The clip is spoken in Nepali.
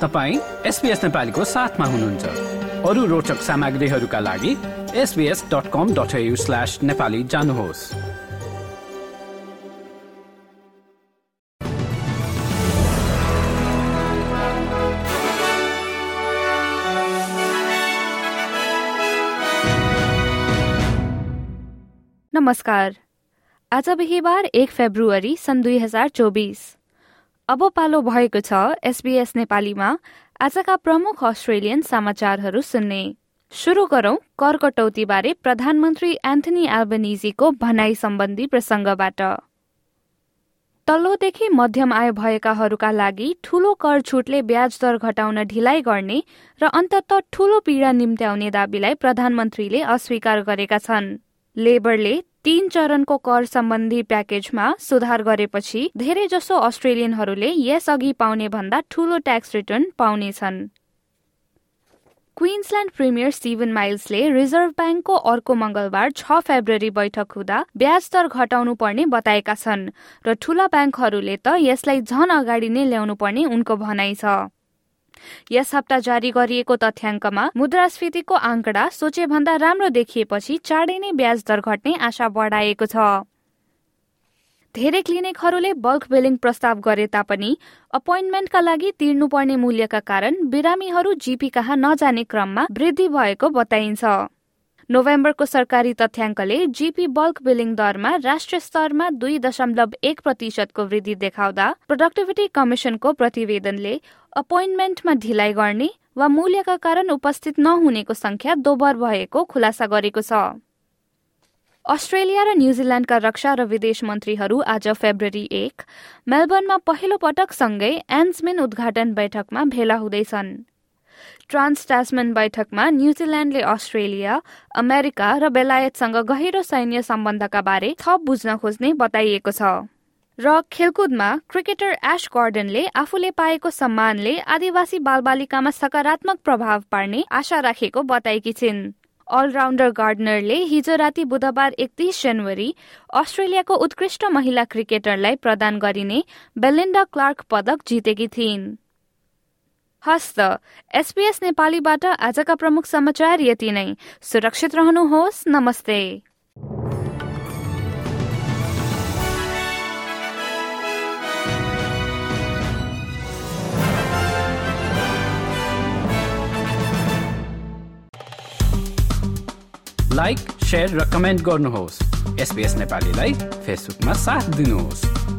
तपाईँ एसपिएस नेपालीको साथमा हुनुहुन्छ। अरू रोचक सामग्रीहरूका लागि SBS dot com dot slash Nepali जानुहोस्। नमस्कार। आज बिहिबार एक फेब्रुअरी सन् दुई हजार चौबिस। अब पालो भएको छ एसबीएस नेपालीमा। आजका प्रमुख अस्ट्रेलियन समाचारहरू सुन्ने। सुरु गरौं कर कटौतीबारे प्रधानमन्त्री एन्थनी एल्बनिजीको भनाई सम्बन्धी प्रसङ्गबाट। तल्लोदेखि मध्यम आय भएकाहरूका लागि ठूलो कर छुटले ब्याज दर घटाउन ढिलाइ गर्ने र अन्तत ठूलो पीड़ा निम्त्याउने दावीलाई प्रधानमन्त्रीले अस्वीकार गरेका छन्। लेबरले तीन चरणको कर सम्बन्धी प्याकेजमा सुधार गरेपछि धेरैजसो अस्ट्रेलियनहरूले यसअघि पाउने भन्दा ठूलो ट्याक्स रिटर्न पाउनेछन् क्विन्सल्याण्ड प्रिमियर स्टिभन माइल्सले रिजर्भ ब्याङ्कको अर्को मंगलबार छ फेब्रुअरी बैठक हुँदा ब्याज दर घटाउनु पर्ने बताएका छन् र ठूला ब्याङ्कहरूले त यसलाई झन अगाडि नै ल्याउनु पर्ने उनको भनाइ छ। यस हप्ता जारी गरिएको तथ्याङ्कमा मुद्रास्फीतिको आंकडा सोचेभन्दा राम्रो देखिएपछि चाँडै नै ब्याज दर घट्ने आशा बढाएको छ। धेरै क्लिनिकहरूले बल्क बिलिङ प्रस्ताव गरे तापनि अपोइन्टमेन्टका लागि तिर्नुपर्ने मूल्यका कारण बिरामीहरू जीपी कहाँ नजाने क्रममा वृद्धि भएको बताइन्छ। नोभेम्बरको सरकारी तथ्याङ्कले जीपी बल्क बिलिङ दरमा राष्ट्रिय स्तरमा दुई दशमलव एक प्रतिशतको वृद्धि देखाउँदा प्रोडक्टिभिटी कमिसनको प्रतिवेदनले अपोइन्टमेन्टमा ढिलाइ गर्ने वा मूल्यका कारण उपस्थित नहुनेको संख्या दोबर भएको खुलासा गरेको छ। अस्ट्रेलिया र न्यूजील्याण्डका रक्षा र विदेश मन्त्रीहरू आज फेब्रुअरी एक मेलबर्नमा पहिलो पटक सँगै एन्समेन उद्घाटन बैठकमा भेला हुँदैछन्। ट्रान्स टास्मेन बैठकमा न्यूजील्याण्डले अस्ट्रेलिया अमेरिका र बेलायतसँग गहिरो सैन्य सम्बन्धका बारे थप बुझ्न खोज्ने बताइएको छ। र खेलकुदमा क्रिकेटर एश गर्डनले आफूले पाएको सम्मानले आदिवासी बालबालिकामा सकारात्मक प्रभाव पार्ने आशा राखेको बताएकी छिन्। अलराउन्डर गार्डनरले हिजो राति बुधबार एकतिस जनवरी अस्ट्रेलियाको उत्कृष्ट महिला क्रिकेटरलाई प्रदान गरिने बेलिन्डा क्लार्क पदक जितेकी थिइन्। हस्त। एसपीएस नेपालीबाट आजका प्रमुख समाचार यति नै। सुरक्षित रहनुहोस्। नमस्ते। लाइक सेयर र कमेन्ट गर्नुहोस्। एसपिएस नेपालीलाई फेसबुकमा साथ दिनुहोस्।